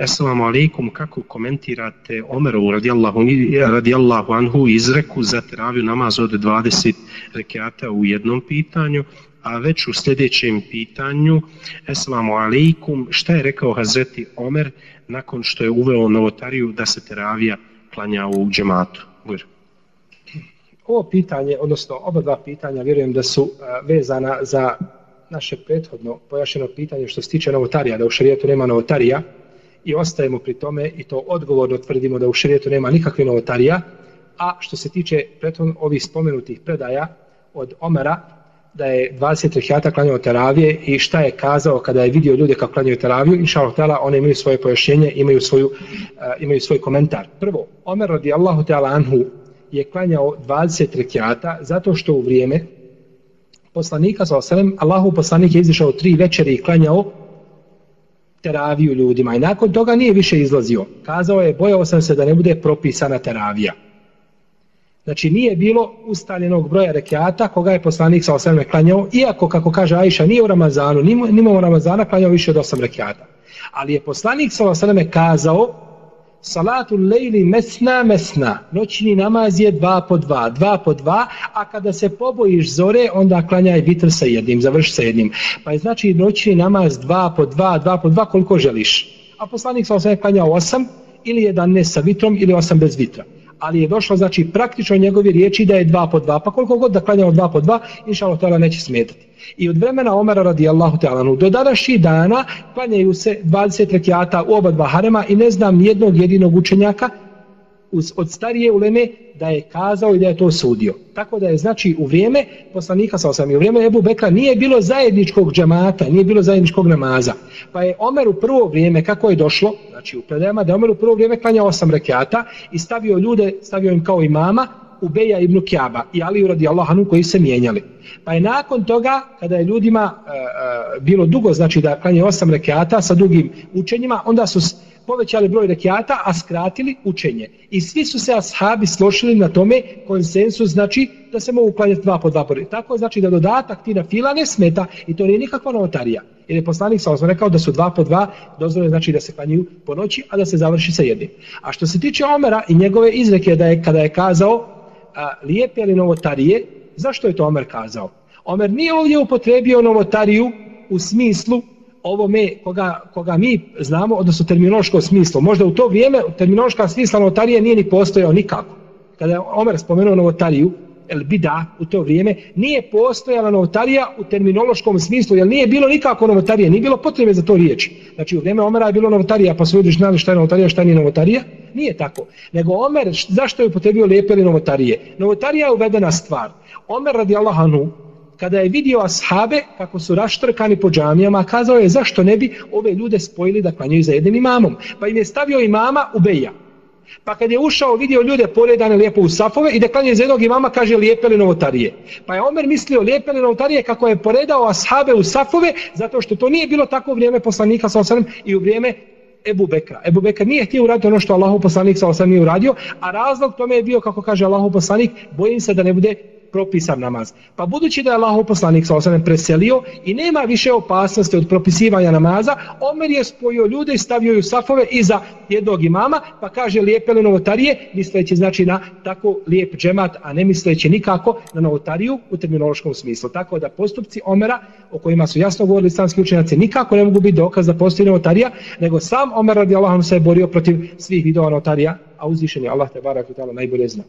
Assalamu alaikum, kako komentirate Omerovu radijallahu, radijallahu anhu izreku za teraviju namaz od 20 rekiata u jednom pitanju, a već u sljedećem pitanju, Assalamu alaikum, šta je rekao Hazreti Omer nakon što je uveo novotariju da se teravija klanja u džematu? Bujr. Ovo pitanje, odnosno oba dva pitanja, vjerujem da su vezana za naše prethodno pojašeno pitanje što se tiče novotarija, da u šarijetu nema novotarija, i ostajemo pri tome i to odgovorno tvrdimo da u širijetu nema nikakve novotarija, a što se tiče preton ovih spomenutih predaja od Omara, da je 20 rekiata klanjao teravije i šta je kazao kada je vidio ljude kako klanjaju teraviju, inša Allah, one imaju svoje pojašnjenje, imaju, svoju, uh, imaju svoj komentar. Prvo, Omer radijallahu ta'ala anhu je klanjao 20 rekiata zato što u vrijeme poslanika, sallam, Allahu poslanik je izišao tri večeri i klanjao teraviju ljudima i nakon toga nije više izlazio. Kazao je, bojao sam se da ne bude propisana teravija. Znači nije bilo ustaljenog broja rekiata koga je poslanik sa osam klanjao, iako, kako kaže Aisha, nije u Ramazanu, nije u Ramazana klanjao više od osam rekiata. Ali je poslanik sa osvrame kazao, salatu lejli mesna mesna, noćni namaz je dva po dva, dva po dva, a kada se pobojiš zore, onda klanjaj vitr sa jednim, završi sa jednim. Pa je znači noćni namaz dva po dva, dva po dva, koliko želiš. A poslanik sa osam klanjao osam, ili jedan ne sa vitrom, ili osam bez vitra ali je došlo znači praktično njegovi riječi da je dva po dva, pa koliko god da klanjamo dva po dva, inša Allah neće smetati. I od vremena Omara radijallahu ta'ala, do današnjih dana klanjaju se 20 rekiata u oba dva harema i ne znam nijednog jedinog učenjaka uz, od starije uleme da je kazao i da je to sudio. Tako da je znači u vrijeme poslanika sa osam i u vrijeme Ebu Bekra nije bilo zajedničkog džamata, nije bilo zajedničkog namaza. Pa je Omer u prvo vrijeme, kako je došlo, znači u predajama, da je Omer u prvo vrijeme klanjao osam rekiata i stavio ljude, stavio im kao imama, Ubeja ibn Kjaba i Ali radi Allahanu koji se mijenjali. Pa je nakon toga, kada je ljudima e, e, bilo dugo, znači da klanje osam rekiata sa dugim učenjima, onda su povećali broj rekiata, a skratili učenje. I svi su se ashabi slošili na tome konsensus, znači da se mogu klanjati dva po dva po Tako znači da dodatak ti na fila ne smeta i to nije nikakva novotarija. Jer je poslanik sa osvom rekao da su dva po dva dozvore znači da se klanjaju po noći, a da se završi sa jednim. A što se tiče Omera i njegove izreke da je kada je kazao a, lijepe li novotarije, zašto je to Omer kazao? Omer nije ovdje upotrebio novotariju u smislu ovome koga, koga mi znamo, odnosno terminološko smislo. Možda u to vrijeme terminološka smisla novotarije nije ni postojao nikako. Kada je Omer spomenuo novotariju, el bida u to vrijeme, nije postojala novotarija u terminološkom smislu, jer nije bilo nikako novotarije, nije bilo potrebe za to riječi. Znači u vrijeme Omera je bilo novotarija, pa su ljudi znali šta je novotarija, šta nije novotarija. Nije tako. Nego Omer, zašto je upotrebio lijepe ili novotarije? Novotarija je uvedena stvar. Omer radi Allahanu, kada je vidio ashabe kako su raštrkani po džamijama, kazao je zašto ne bi ove ljude spojili da klanjaju za jednim imamom. Pa im je stavio imama u Pa kad je ušao, vidio ljude poredane lijepo u safove i da klanje za jednog imama, kaže lijepe li novotarije. Pa je Omer mislio lijepe li novotarije kako je poredao ashabe u safove, zato što to nije bilo tako u vrijeme poslanika sa osanem i u vrijeme Ebu Bekra. Ebu Bekra nije htio uraditi ono što Allahu poslanik sa osanem nije uradio, a razlog tome je bio, kako kaže Allahu poslanik, bojim se da ne bude propisan namaz. Pa budući da je Allahov poslanik sa osanem preselio i nema više opasnosti od propisivanja namaza, Omer je spojio ljude i stavio ju safove iza jednog imama, pa kaže lijepe li novotarije, misleći znači na tako lijep džemat, a ne misleći nikako na novotariju u terminološkom smislu. Tako da postupci Omera, o kojima su jasno govorili islamski učenjaci, nikako ne mogu biti dokaz da postoji novotarija, nego sam Omer radi Allahom se je borio protiv svih vidova novotarija, a uzvišen je Allah te barak i najbolje zna.